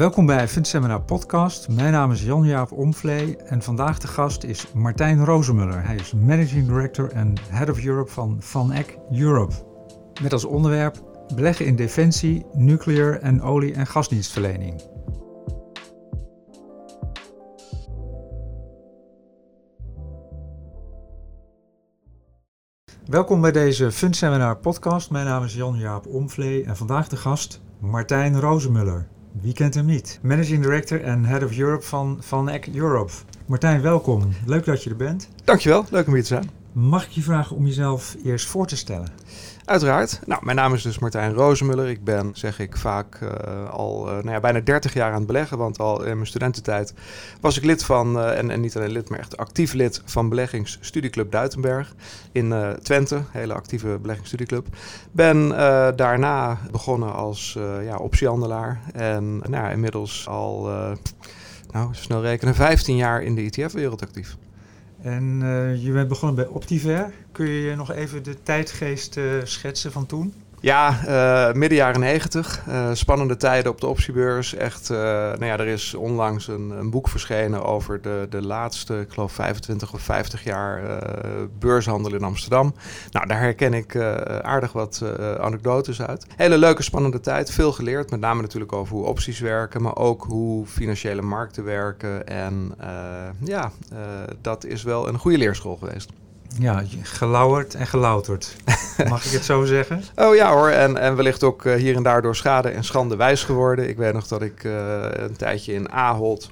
Welkom bij Fundseminar Podcast. Mijn naam is Jan-Jaap Omvlee en vandaag de gast is Martijn Rozemuller. Hij is Managing Director en Head of Europe van Van Eck Europe. Met als onderwerp beleggen in defensie, nuclear en olie- en gasdienstverlening. Welkom bij deze Fundseminar Podcast. Mijn naam is Jan-Jaap Omvlee en vandaag de gast Martijn Rozemuller. Wie kent hem niet? Managing Director en Head of Europe van Van Eck Europe. Martijn, welkom. Leuk dat je er bent. Dankjewel, leuk om hier te zijn. Mag ik je vragen om jezelf eerst voor te stellen? Uiteraard. Nou, mijn naam is dus Martijn Rozemuller. Ik ben, zeg ik vaak, uh, al uh, nou ja, bijna 30 jaar aan het beleggen. Want al in mijn studententijd was ik lid van, uh, en, en, niet alleen lid, maar echt actief lid van Beleggingsstudieclub Duitenberg in Twente. Hele actieve beleggingsstudieclub. Ben daarna begonnen als ja, optiehandelaar. En nou, inmiddels al, nou, snel rekenen, 15 jaar in de ETF-wereld actief. En uh, je bent begonnen bij Optiver. Kun je nog even de tijdgeest uh, schetsen van toen? Ja, uh, midden jaren 90. Uh, spannende tijden op de optiebeurs. Echt, uh, nou ja, er is onlangs een, een, boek verschenen over de, de laatste, ik geloof 25 of 50 jaar beurshandel in Amsterdam. Nou, daar herken ik aardig wat anekdotes uit. Hele leuke, spannende tijd. Veel geleerd, met name natuurlijk over hoe opties werken, maar ook hoe financiële markten werken. En ja, dat is wel een goede leerschool geweest. Ja, gelauwerd en gelouterd. Mag ik het zo zeggen? Oh ja hoor, en, en wellicht ook uh, hier en daar door schade en schande wijs geworden. Ik weet nog dat ik uh, een tijdje in Ahold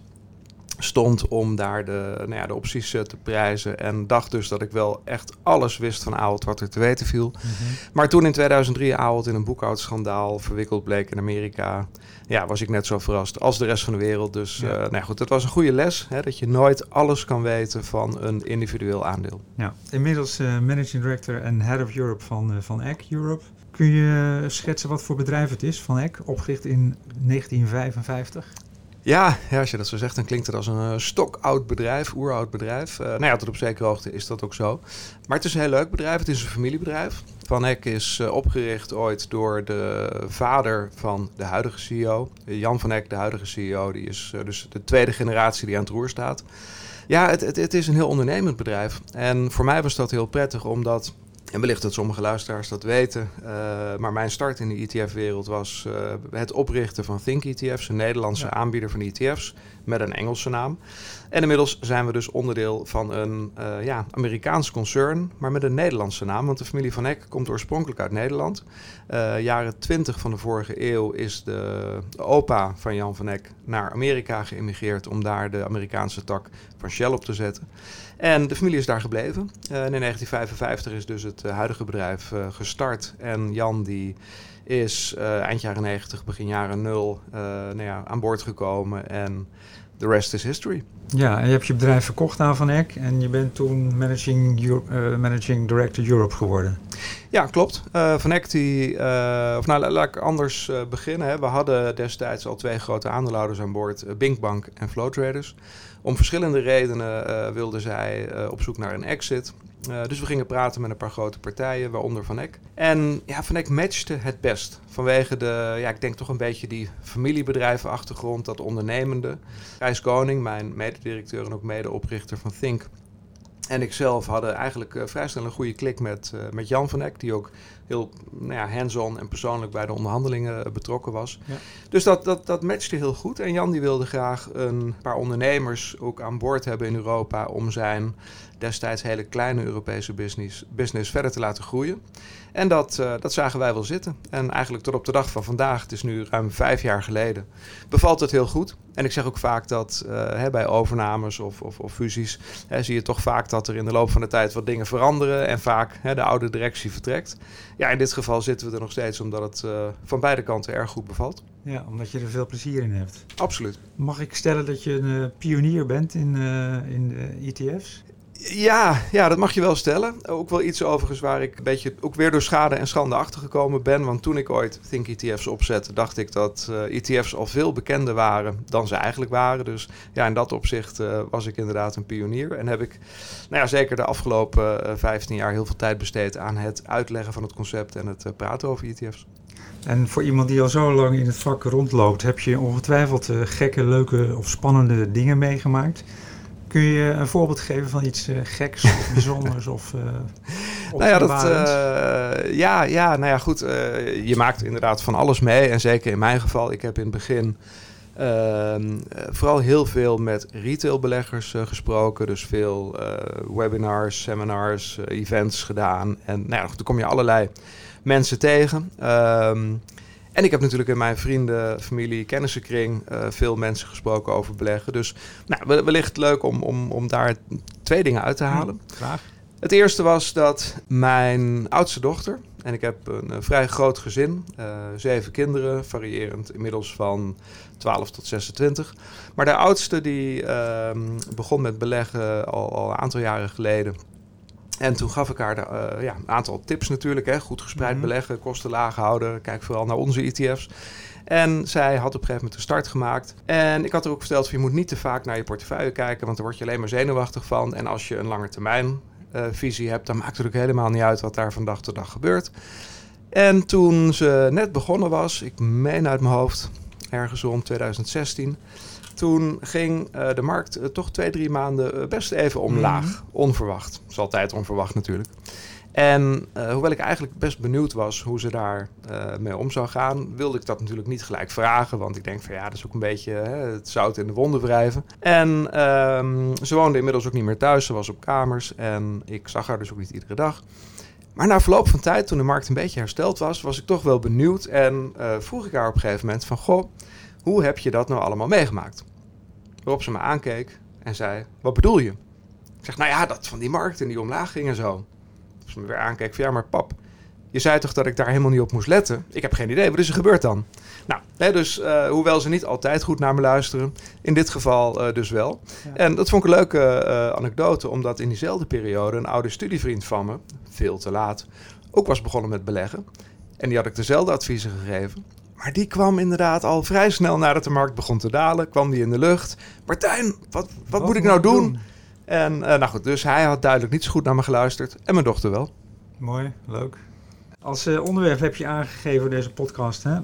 stond om daar de, nou ja, de opties uh, te prijzen. En dacht dus dat ik wel echt alles wist van Ahold wat er te weten viel. Mm -hmm. Maar toen in 2003 Ahold in een boekhoudschandaal verwikkeld bleek in Amerika... ja, was ik net zo verrast als de rest van de wereld. Dus ja. uh, nou goed, het was een goede les. Hè, dat je nooit alles kan weten van een individueel aandeel. Ja, inmiddels uh, Managing Director en Head of Europe van, van Eck Europe. Kun je schetsen wat voor bedrijf het is van Eck, opgericht in 1955? Ja, ja, als je dat zo zegt, dan klinkt het als een uh, stokoud bedrijf, oeroud bedrijf. Uh, nou ja, tot op zekere hoogte is dat ook zo. Maar het is een heel leuk bedrijf, het is een familiebedrijf. Van Eck is uh, opgericht ooit door de vader van de huidige CEO. Jan van Eck, de huidige CEO, die is dus de tweede generatie die aan het roer staat. Ja, het, het, het is een heel ondernemend bedrijf. En voor mij was dat heel prettig, omdat en wellicht dat sommige luisteraars dat weten. Uh, maar mijn start in de ETF-wereld was uh, het oprichten van Think ETF's, een Nederlandse ja. aanbieder van ETF's met een Engelse naam. En inmiddels zijn we dus onderdeel van een uh, ja, Amerikaans concern, maar met een Nederlandse naam. Want de familie van Eck komt oorspronkelijk uit Nederland. jaren 20 van de vorige eeuw is de, de opa van Jan van Eck naar Amerika geëmigreerd om daar de Amerikaanse tak van Shell op te zetten. En de familie is daar gebleven. Uh, en in 1955 is dus het uh, huidige bedrijf uh, gestart. En Jan die is eind jaren 90, begin jaren 0 nou ja, aan boord gekomen. En the rest is history. Ja, en je hebt je bedrijf verkocht aan Van Eck en je bent toen Managing, Euro Managing Director Europe geworden. Ja, klopt. Uh, Van Eck, die, uh, of nou, laat ik anders beginnen. Hè. We hadden destijds al twee grote aandeelhouders aan boord, Binkbank en Flow Traders. Om verschillende redenen wilden zij op zoek naar een exit. Uh, dus we gingen praten met een paar grote partijen, waaronder Van Eck. En ja, Van Eck matchte het best. Vanwege de, ja, ik denk toch een beetje die familiebedrijvenachtergrond, dat ondernemende. Gijs Koning, mijn mededirecteur en ook medeoprichter van Think, en ik zelf hadden eigenlijk uh, vrij snel een goede klik met, uh, met Jan van Eck, die ook heel nou ja, hands-on en persoonlijk bij de onderhandelingen uh, betrokken was. Ja. Dus dat, dat, dat matchte heel goed. En Jan die wilde graag een paar ondernemers ook aan boord hebben in Europa om zijn destijds hele kleine Europese business, business verder te laten groeien. En dat, dat zagen wij wel zitten. En eigenlijk tot op de dag van vandaag, het is nu ruim vijf jaar geleden, bevalt het heel goed. En ik zeg ook vaak dat hè, bij overnames of, of, of fusies hè, zie je toch vaak dat er in de loop van de tijd wat dingen veranderen en vaak hè, de oude directie vertrekt. Ja, in dit geval zitten we er nog steeds omdat het uh, van beide kanten erg goed bevalt. Ja, omdat je er veel plezier in hebt. Absoluut. Mag ik stellen dat je een pionier bent in, in de ETF's? Ja, ja, dat mag je wel stellen. Ook wel iets overigens waar ik een beetje ook weer door schade en schande achtergekomen ben. Want toen ik ooit Think ETF's opzette, dacht ik dat uh, eh, ETF's al veel bekender waren dan ze eigenlijk waren. Dus ja, in dat opzicht uh, was ik inderdaad een pionier. En heb ik nou ja, zeker de afgelopen uh, eh, 15 jaar heel veel tijd besteed aan het uitleggen van het concept en het praten over ETF's. En voor iemand die al zo lang in het vak rondloopt, heb je ongetwijfeld gekke, leuke of spannende dingen meegemaakt. Kun je een voorbeeld geven van iets uh, geks of bijzonders of uh, Nou ja, dat, uh, ja, ja, nou ja, goed. je maakt inderdaad van alles mee. En zeker in mijn geval, ik heb in het begin ehm, vooral heel veel met retailbeleggers gesproken. Dus veel webinars, seminars, events gedaan. En nou ja, toen kom je allerlei mensen tegen. Um, en ik heb natuurlijk in mijn vrienden, familie, kennissenkring uh, veel mensen gesproken over beleggen. Dus nou, wellicht leuk om, om, om daar twee dingen uit te halen. graag. Het eerste was dat mijn oudste dochter, en ik heb een, vrij groot gezin, uh, zeven kinderen, variërend inmiddels van 12 tot 26. Maar de oudste die uh, begon met beleggen al, al een aantal jaren geleden. En toen gaf ik haar de, uh, ja, een aantal tips natuurlijk. Hè. Goed gespreid mhm. beleggen, kosten laag houden. Kijk vooral naar onze ETF's. En zij had op een gegeven moment een start gemaakt. En ik had er ook verteld, je moet niet te vaak naar je portefeuille kijken, want daar word je alleen maar zenuwachtig van. En als je een lange termijn uh, visie hebt, dan maakt het ook helemaal niet uit wat daar van dag tot dag gebeurt. En toen ze net begonnen was, ik meen uit mijn hoofd, ergens rond 2016 toen ging uh, de markt uh, toch twee, drie maanden uh, best even omlaag. Mm. Onverwacht. Dat is altijd onverwacht natuurlijk. En hoewel ik eigenlijk best benieuwd was hoe ze daar mee om zou gaan, wilde ik dat natuurlijk niet gelijk vragen. Want ik denk van ja, dat is ook een beetje hè, het zout in de wonden wrijven. En um, ze woonde inmiddels ook niet meer thuis. Ze was op kamers en ik zag haar dus ook niet iedere dag. Maar na verloop van tijd, toen de markt een beetje hersteld was, was ik toch wel benieuwd. En vroeg ik haar op een gegeven moment van, goh, hoe heb je dat nou allemaal meegemaakt? Waarop ze me aankeek en zei, wat bedoel je? Ik zeg, nou ja, dat van die markten die omlaag gingen zo. Ze me weer aankeek van, ja, maar pap, je zei toch dat ik daar helemaal niet op moest letten? Ik heb geen idee, wat is er gebeurd dan? Nou, hè, dus uh, hoewel ze niet altijd goed naar me luisteren, in dit geval uh, dus wel. En dat vond ik een leuke uh, anekdote, omdat in diezelfde periode een oude studievriend van me, veel te laat, ook was begonnen met beleggen. En die had ik dezelfde adviezen gegeven. Maar die kwam inderdaad al vrij snel nadat de markt begon te dalen, kwam die in de lucht. Martijn, wat, wat, moet ik nou doen? En uh, nou goed, dus hij had duidelijk niet zo goed naar me geluisterd. En mijn dochter wel. Mooi, leuk. Als uh, onderwerp heb je aangegeven deze podcast, hè?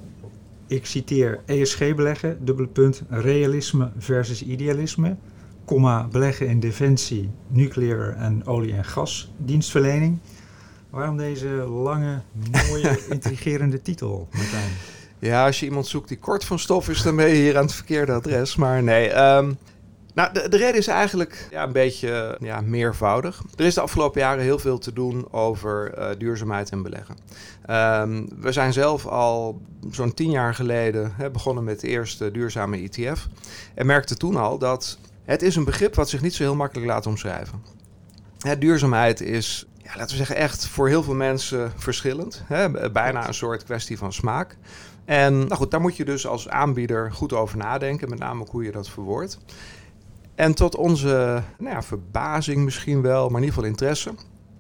Ik citeer ESG beleggen, dubbele punt, realisme versus idealisme, comma, beleggen in defensie, nucleaire en olie- en gasdienstverlening. Waarom deze lange, mooie, intrigerende titel, Martijn? Ja, als je iemand zoekt die kort van stof is, dan ben je hier aan het verkeerde adres. Maar nee, um, nou, de, de, reden is eigenlijk ja, een beetje ja, meervoudig. Er is de afgelopen jaren heel veel te doen over uh, duurzaamheid en beleggen. Um, we zijn zelf al zo'n tien jaar geleden hè, begonnen met de eerste duurzame ETF. En merkten toen al dat het is een begrip wat zich niet zo heel makkelijk laat omschrijven. Hè, duurzaamheid is ja, laten we zeggen, echt voor heel veel mensen verschillend. Hè? Bijna een soort kwestie van smaak. En nou goed, daar moet je dus als aanbieder goed over nadenken, met name hoe je dat verwoordt. En tot onze nou ja, verbazing misschien wel, maar in ieder geval interesse,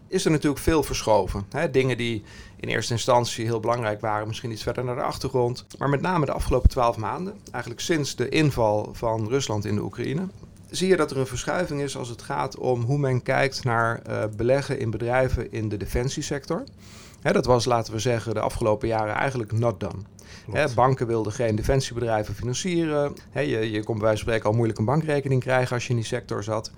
is er natuurlijk veel verschoven. Dingen die in eerste instantie heel belangrijk waren, misschien iets verder naar de achtergrond. Maar met name de afgelopen twaalf maanden, eigenlijk sinds de inval van Rusland in de Oekraïne, zie je dat er een verschuiving is als het gaat om hoe men kijkt naar uh, beleggen in bedrijven in de defensiesector. Dat was, laten we zeggen, de afgelopen jaren eigenlijk not done. Hè, banken wilden geen defensiebedrijven financieren. Hè, je, je kon bij wijze van spreken al moeilijk een bankrekening krijgen als je in die sector zat.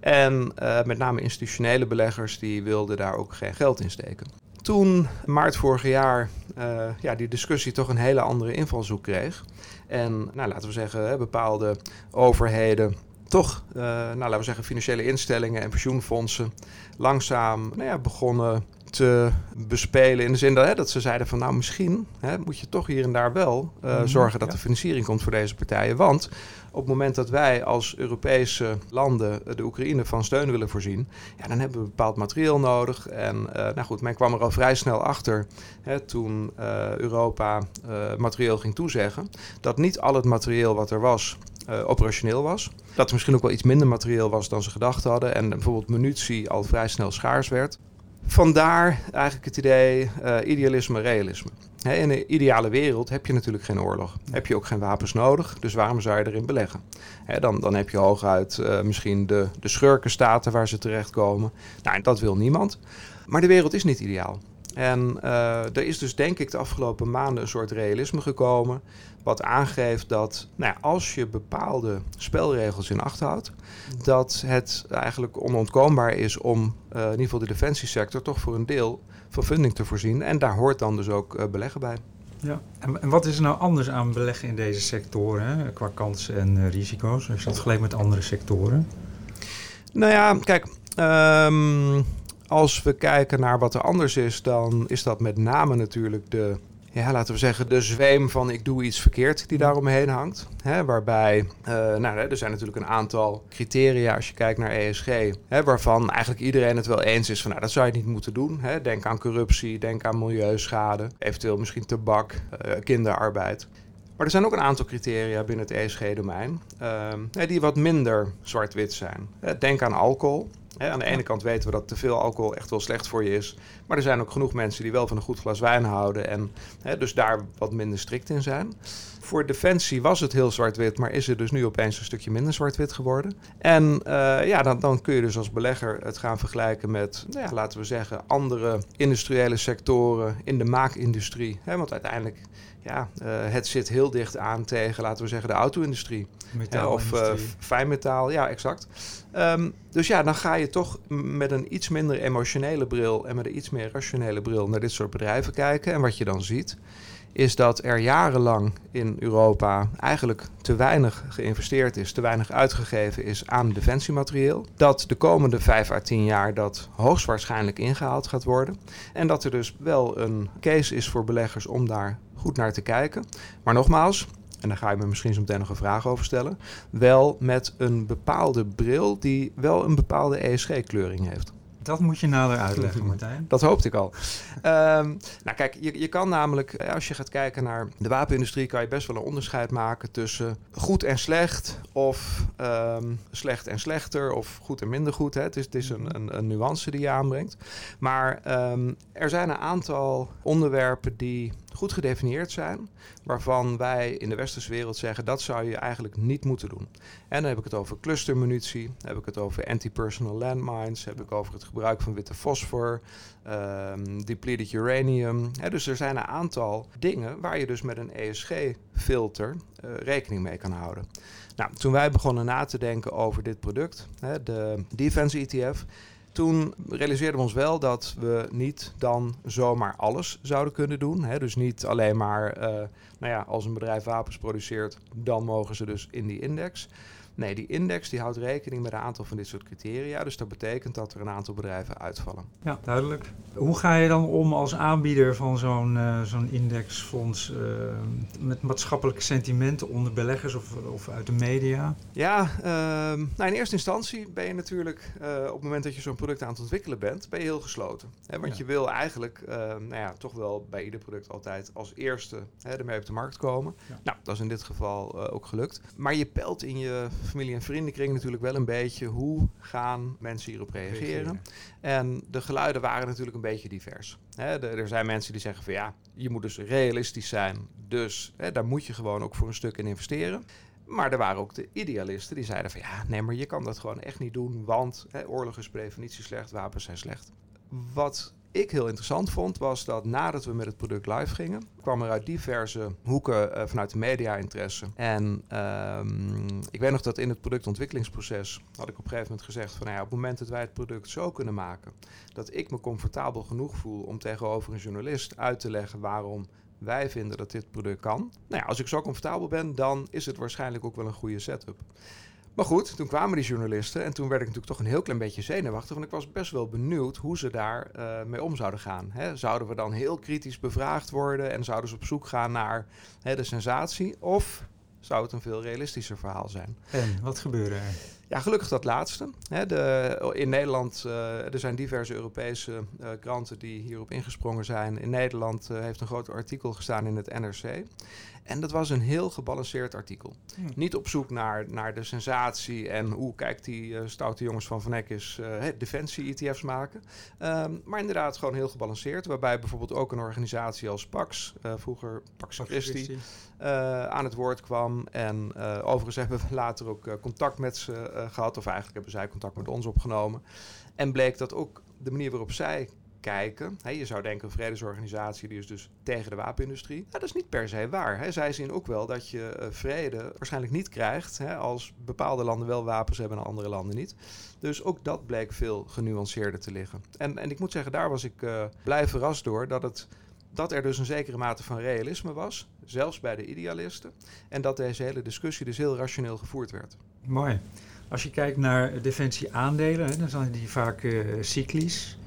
En uh, met name institutionele beleggers die wilden daar ook geen geld in steken. Toen, maart vorig jaar, uh, ja, die discussie toch een hele andere invalshoek kreeg. En nou, laten we zeggen, bepaalde overheden toch, uh, nou, laten we zeggen, financiële instellingen en pensioenfondsen langzaam nou ja, begonnen te bespelen. In de zin dat, hè, dat ze zeiden van nou misschien hè, moet je toch hier en daar wel uh, mm, zorgen dat ja. er financiering komt voor deze partijen. Want op het moment dat wij als Europese landen de Oekraïne van steun willen voorzien, ja, dan hebben we bepaald materieel nodig. En uh, nou goed, men kwam er al vrij snel achter hè, toen uh, Europa materieel ging toezeggen, dat niet al het materieel wat er was operationeel was. Dat er misschien ook wel iets minder materieel was dan ze gedacht hadden. En bijvoorbeeld munitie al vrij snel schaars werd. Vandaar eigenlijk het idee idealisme, realisme. in een ideale wereld heb je natuurlijk geen oorlog. Heb je ook geen wapens nodig, dus waarom zou je erin beleggen? dan, dan heb je hooguit uh, misschien de, de schurkenstaten waar ze terechtkomen. Nou, dat wil niemand. Maar de wereld is niet ideaal. En uh, er is dus denk ik de afgelopen maanden een soort realisme gekomen. Wat aangeeft dat nou ja, als je bepaalde spelregels in acht houdt, dat het eigenlijk onontkoombaar is om uh, in ieder geval de defensiesector toch voor een deel van funding te voorzien. En daar hoort dan dus ook uh, beleggen bij. Ja, en, en, wat is er nou anders aan beleggen in deze sectoren hè? qua kansen en risico's als je dat vergelijkt met andere sectoren? Nou ja, kijk, um, als we kijken naar wat er anders is, dan is dat met name natuurlijk de, ja, laten we zeggen, de zweem van ik doe iets verkeerd die daaromheen hangt. Hè, waarbij, uh, nou, er zijn natuurlijk een aantal criteria als je kijkt naar ESG, hè, waarvan eigenlijk iedereen het wel eens is van nou, dat zou je niet moeten doen. Hè. Denk aan corruptie, denk aan milieuschade, eventueel misschien tabak, uh, kinderarbeid. Maar er zijn ook een aantal criteria binnen het ESG-domein uh, die wat minder zwart-wit zijn. Denk aan alcohol aan de ene kant weten we dat te veel alcohol echt wel slecht voor je is. Maar er zijn ook genoeg mensen die wel van een goed glas wijn houden. En dus daar wat minder strikt in zijn. Voor defensie was het heel zwart-wit, maar is het dus nu opeens een stukje minder zwart-wit geworden. En uh, ja, dan, dan, kun je dus als belegger het gaan vergelijken met, nou ja, laten we zeggen, andere industriële sectoren in de maakindustrie. want uiteindelijk ja, uh, het zit heel dicht aan tegen, laten we zeggen, de auto-industrie. of uh, fijnmetaal, ja, exact. Um, dus ja, dan ga je toch met een iets minder emotionele bril en met een iets meer rationele bril naar dit soort bedrijven kijken. En wat je dan ziet, is dat er jarenlang in Europa eigenlijk te weinig geïnvesteerd is, te weinig uitgegeven is aan defensiematerieel. Dat de komende 5 à 10 jaar dat hoogstwaarschijnlijk ingehaald gaat worden. En dat er dus wel een case is voor beleggers om daar goed naar te kijken. Maar nogmaals, en daar ga je me misschien zo meteen nog een vraag over stellen, wel met een bepaalde bril die wel een bepaalde ESG-kleuring heeft. Dat moet je nader uitleggen, Martijn. Dat hoopte ik al. um, nou kijk, je, je kan namelijk, eh, als je gaat kijken naar de wapenindustrie, kan je best wel een onderscheid maken tussen goed en slecht, of um, slecht en slechter, of goed en minder goed. Hè. Het is, het is een, een, een, nuance die je aanbrengt. Maar um, er zijn een aantal onderwerpen die goed gedefinieerd zijn, waarvan wij in de westerse wereld zeggen dat zou je eigenlijk niet moeten doen. En dan heb ik het over clustermunitie, heb ik het over anti-personal landmines, heb ik over het gebruik van witte fosfor, um, depleted uranium. dus er zijn een aantal dingen waar je dus met een ESG-filter eh, rekening mee kan houden. Nou, toen wij begonnen na te denken over dit product, de Defense ETF, toen realiseerden we ons wel dat we niet dan zomaar alles zouden kunnen doen. Hè? Dus niet alleen maar, uh, nou ja, als een bedrijf wapens produceert, dan mogen ze dus in die index. Nee, die index die houdt rekening met een aantal van dit soort criteria. Dus dat betekent dat er een aantal bedrijven uitvallen. Ja, duidelijk. Hoe ga je dan om als aanbieder van zo'n uh, zo'n indexfonds uh, met maatschappelijke sentimenten onder beleggers of, of uit de media? Ja, uh, nou in eerste instantie ben je natuurlijk eh, op het moment dat je zo'n product aan het ontwikkelen bent, ben je heel gesloten. Hè? Want je wil eigenlijk, nou ja, toch wel bij ieder product altijd als eerste hè, ermee op de markt komen. Ja. Nou, dat is in dit geval ook gelukt. Maar je pelt in je familie- en vriendenkring natuurlijk wel een beetje hoe gaan mensen hierop reageren. En de geluiden waren natuurlijk een beetje divers. er zijn mensen die zeggen van ja, je moet dus realistisch zijn. Dus daar moet je gewoon ook voor een stuk in investeren. Maar er waren ook de idealisten die zeiden van ja, nee, maar je kan dat gewoon echt niet doen, want oorlog is per definitie slecht, wapens zijn slecht. Wat ik heel interessant vond, was dat nadat we met het product live gingen, kwam er uit diverse hoeken uh, vanuit de media-interesse. En um, ik weet nog dat in het productontwikkelingsproces had ik op een gegeven moment gezegd van nou ja, op het moment dat wij het product zo kunnen maken dat ik me comfortabel genoeg voel om tegenover een journalist uit te leggen waarom wij vinden dat dit product kan. Nou ja, als ik zo comfortabel ben, dan is het waarschijnlijk ook wel een goede setup. Maar goed, toen kwamen die journalisten en toen werd ik natuurlijk toch een heel klein beetje zenuwachtig. Want ik was best wel benieuwd hoe ze daar uh, mee om zouden gaan. Hè? Zouden we dan heel kritisch bevraagd worden en zouden ze op zoek gaan naar hè, de sensatie? Of zou het een veel realistischer verhaal zijn? En wat gebeurde er? Ja, gelukkig dat laatste. De, in Nederland, uh, er zijn diverse Europese uh, kranten die hierop ingesprongen zijn. In Nederland uh, heeft een groot artikel gestaan in het NRC. En dat was een heel gebalanceerd artikel. Hmm. Niet op zoek naar, naar de sensatie en hoe kijkt die stoute jongens van Van Eck is defensie-ETF's maken. Um, maar inderdaad gewoon heel gebalanceerd. Waarbij bijvoorbeeld ook een organisatie als Pax, vroeger Pax Christi, aan het woord kwam. En overigens hebben we later ook contact met ze eh, gehad. Of eigenlijk hebben zij contact met ons opgenomen. En bleek dat ook de manier waarop zij kijken. Je zou denken, een vredesorganisatie die is dus tegen de wapenindustrie. dat is niet per se waar. Hè. Zij zien ook wel dat je uh, vrede waarschijnlijk niet krijgt als bepaalde landen wel wapens hebben en andere landen niet. Dus ook dat bleek veel genuanceerder te liggen. En, en ik moet zeggen, daar was ik uh, blij verrast door dat het dat er dus een zekere mate van realisme was, zelfs bij de idealisten. En dat deze hele discussie dus heel rationeel gevoerd werd. Mooi. Als je kijkt naar defensie-aandelen, dan zijn die vaak uh, cyclisch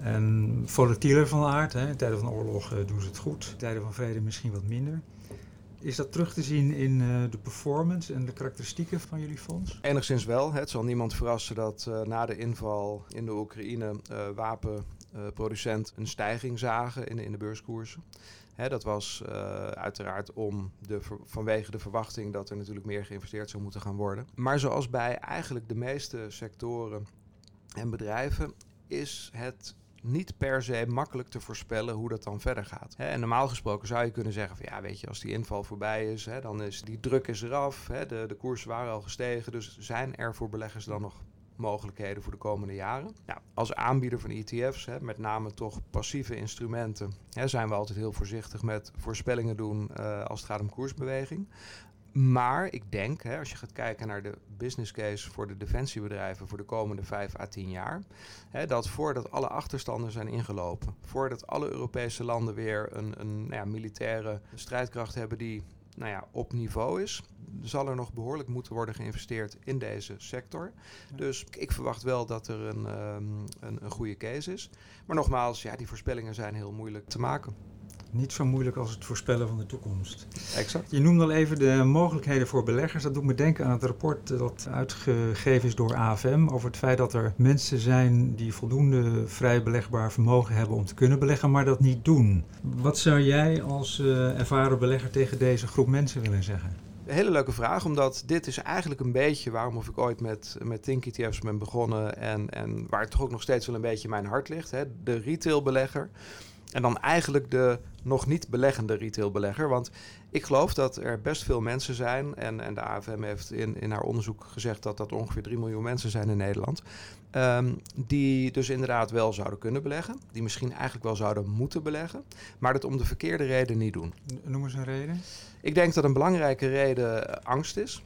en volatieler van aard. Hè. In tijden van oorlog uh, doen ze het goed, in tijden van vrede misschien wat minder. Is dat terug te zien in uh, de performance en de karakteristieken van jullie fonds? Enigszins wel. Het zal niemand verrassen dat na de inval in de Oekraïne uh, wapenproducent een stijging zagen in de beurskoersen. Hè, dat was uh, uiteraard om de, vanwege de verwachting dat er natuurlijk meer geïnvesteerd zou moeten gaan worden. Maar zoals bij eigenlijk de meeste sectoren en bedrijven is het niet per se makkelijk te voorspellen hoe dat dan verder gaat. En normaal gesproken zou je kunnen zeggen van ja, weet je, als die inval voorbij is, dan is die druk is eraf. De, de koersen waren al gestegen, dus zijn er voor beleggers dan nog mogelijkheden voor de komende jaren. Ja, als aanbieder van ETF's, hè, met name toch passieve instrumenten, hè, zijn we altijd heel voorzichtig met voorspellingen doen uh, als het gaat om koersbeweging. Maar ik denk, hè, als je gaat kijken naar de business case voor de defensiebedrijven voor de komende 5 à 10 jaar, hè, dat voordat alle achterstanden zijn ingelopen, voordat alle Europese landen weer een, een nou ja, militaire strijdkracht hebben die nou ja, op niveau is, zal er nog behoorlijk moeten worden geïnvesteerd in deze sector. Dus ik verwacht wel dat er een, um, een, een goede case is. Maar nogmaals, ja, die voorspellingen zijn heel moeilijk te maken niet zo moeilijk als het voorspellen van de toekomst. Exact. Je noemde al even de mogelijkheden voor beleggers. Dat doet me denken aan het rapport dat uitgegeven is door AFM over het feit dat er mensen zijn die voldoende vrij belegbaar vermogen hebben om te kunnen beleggen, maar dat niet doen. Wat zou jij als uh, ervaren belegger tegen deze groep mensen willen zeggen? Een hele leuke vraag, omdat dit is eigenlijk een beetje waarom of ik ooit met, met Think ETF's ben begonnen en, en waar het toch ook nog steeds wel een beetje mijn hart ligt. Hè? De retailbelegger. En dan eigenlijk de nog niet beleggende retailbelegger. Want ik geloof dat er best veel mensen zijn. En, en de AFM heeft in, in haar onderzoek gezegd dat dat ongeveer 3 miljoen mensen zijn in Nederland. Um, die dus inderdaad wel zouden kunnen beleggen. Die misschien eigenlijk wel zouden moeten beleggen. Maar dat om de verkeerde reden niet doen. Noem eens een reden. Ik denk dat een belangrijke reden angst is.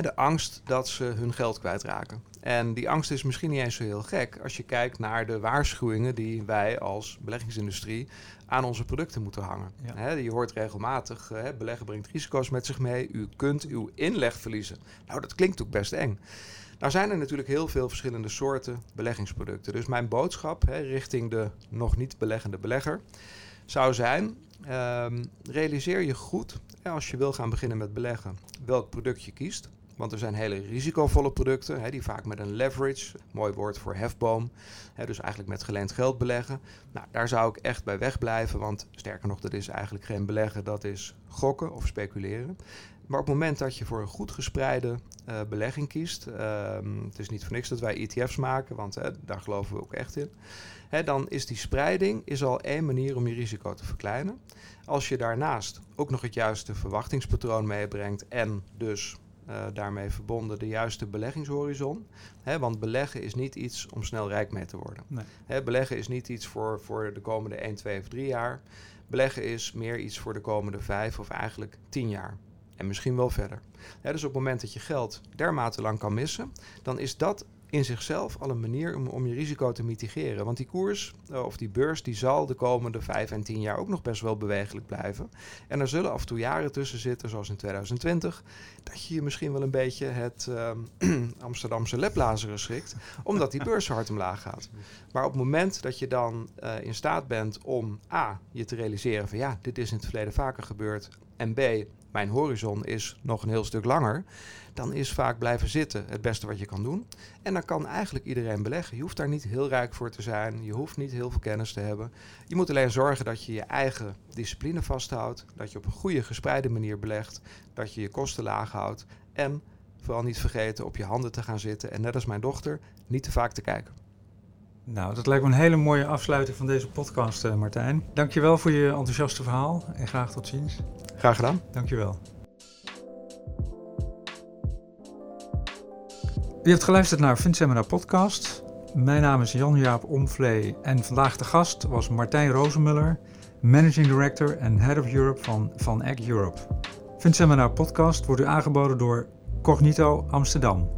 de angst dat ze hun geld kwijtraken. En die angst is misschien niet eens zo heel gek als je kijkt naar de waarschuwingen die wij als beleggingsindustrie aan onze producten moeten hangen. je hoort regelmatig, uh, beleggen brengt risico's met zich mee. U kunt uw inleg verliezen. Nou, dat klinkt ook best eng. Nou zijn er natuurlijk heel veel verschillende soorten beleggingsproducten. Dus mijn boodschap richting de nog niet beleggende belegger zou zijn: ehm, realiseer je goed als je wil gaan beginnen met beleggen welk product je kiest. Want er zijn hele risicovolle producten, hè, die vaak met een leverage, mooi woord voor hefboom, hè, dus eigenlijk met geleend geld beleggen. Nou, daar zou ik echt bij wegblijven, want sterker nog, dat is eigenlijk geen beleggen, dat is gokken of speculeren. Maar op het moment dat je voor een goed gespreide uh, belegging kiest, uh, het is niet voor niks dat wij ETF's maken, want daar geloven we ook echt in. Dan is die spreiding is al één manier om je risico te verkleinen. Als je daarnaast ook nog het juiste verwachtingspatroon meebrengt en dus uh, daarmee verbonden de juiste beleggingshorizon. Hè, want beleggen is niet iets om snel rijk mee te worden. Nee. Hè, beleggen is niet iets voor, voor de komende 1, 2 of 3 jaar. Beleggen is meer iets voor de komende 5 of eigenlijk 10 jaar. En misschien wel verder. Hè, dus op het moment dat je geld dermate lang kan missen, dan is dat in zichzelf al een manier om, om je risico te mitigeren. Want die koers eh, of die beurs die zal de komende vijf en tien jaar ook nog best wel bewegelijk blijven. En er zullen af en toe jaren tussen zitten, zoals in 2020, dat je je misschien wel een beetje het uh, Amsterdamse leplazeren schrikt, omdat die beurs hard omlaag gaat. Maar op het moment dat je dan uh, in staat bent om A, je te realiseren van ja, dit is in het verleden vaker gebeurd en B, mijn horizon is nog een heel stuk langer, dan is vaak blijven zitten het beste wat je kan doen. En dan kan eigenlijk iedereen beleggen. Je hoeft daar niet heel rijk voor te zijn, je hoeft niet heel veel kennis te hebben. Je moet alleen zorgen dat je je eigen discipline vasthoudt, dat je op een goede gespreide manier belegt, dat je je kosten laag houdt en vooral niet vergeten op je handen te gaan zitten en net als mijn dochter niet te vaak te kijken. Nou, dat lijkt me een hele mooie afsluiting van deze podcast, uh, Martijn. Dankjewel voor je enthousiaste verhaal en graag tot ziens. Graag gedaan. Dankjewel. Je hebt geluisterd naar Vinseminar Podcast. Mijn naam is Jan-Jaap Omvlee en vandaag de gast was Martijn Rozenmuller, Managing Director en Head of Europe van Van Eck Europe. Vinseminar Podcast wordt u aangeboden door Cognito Amsterdam.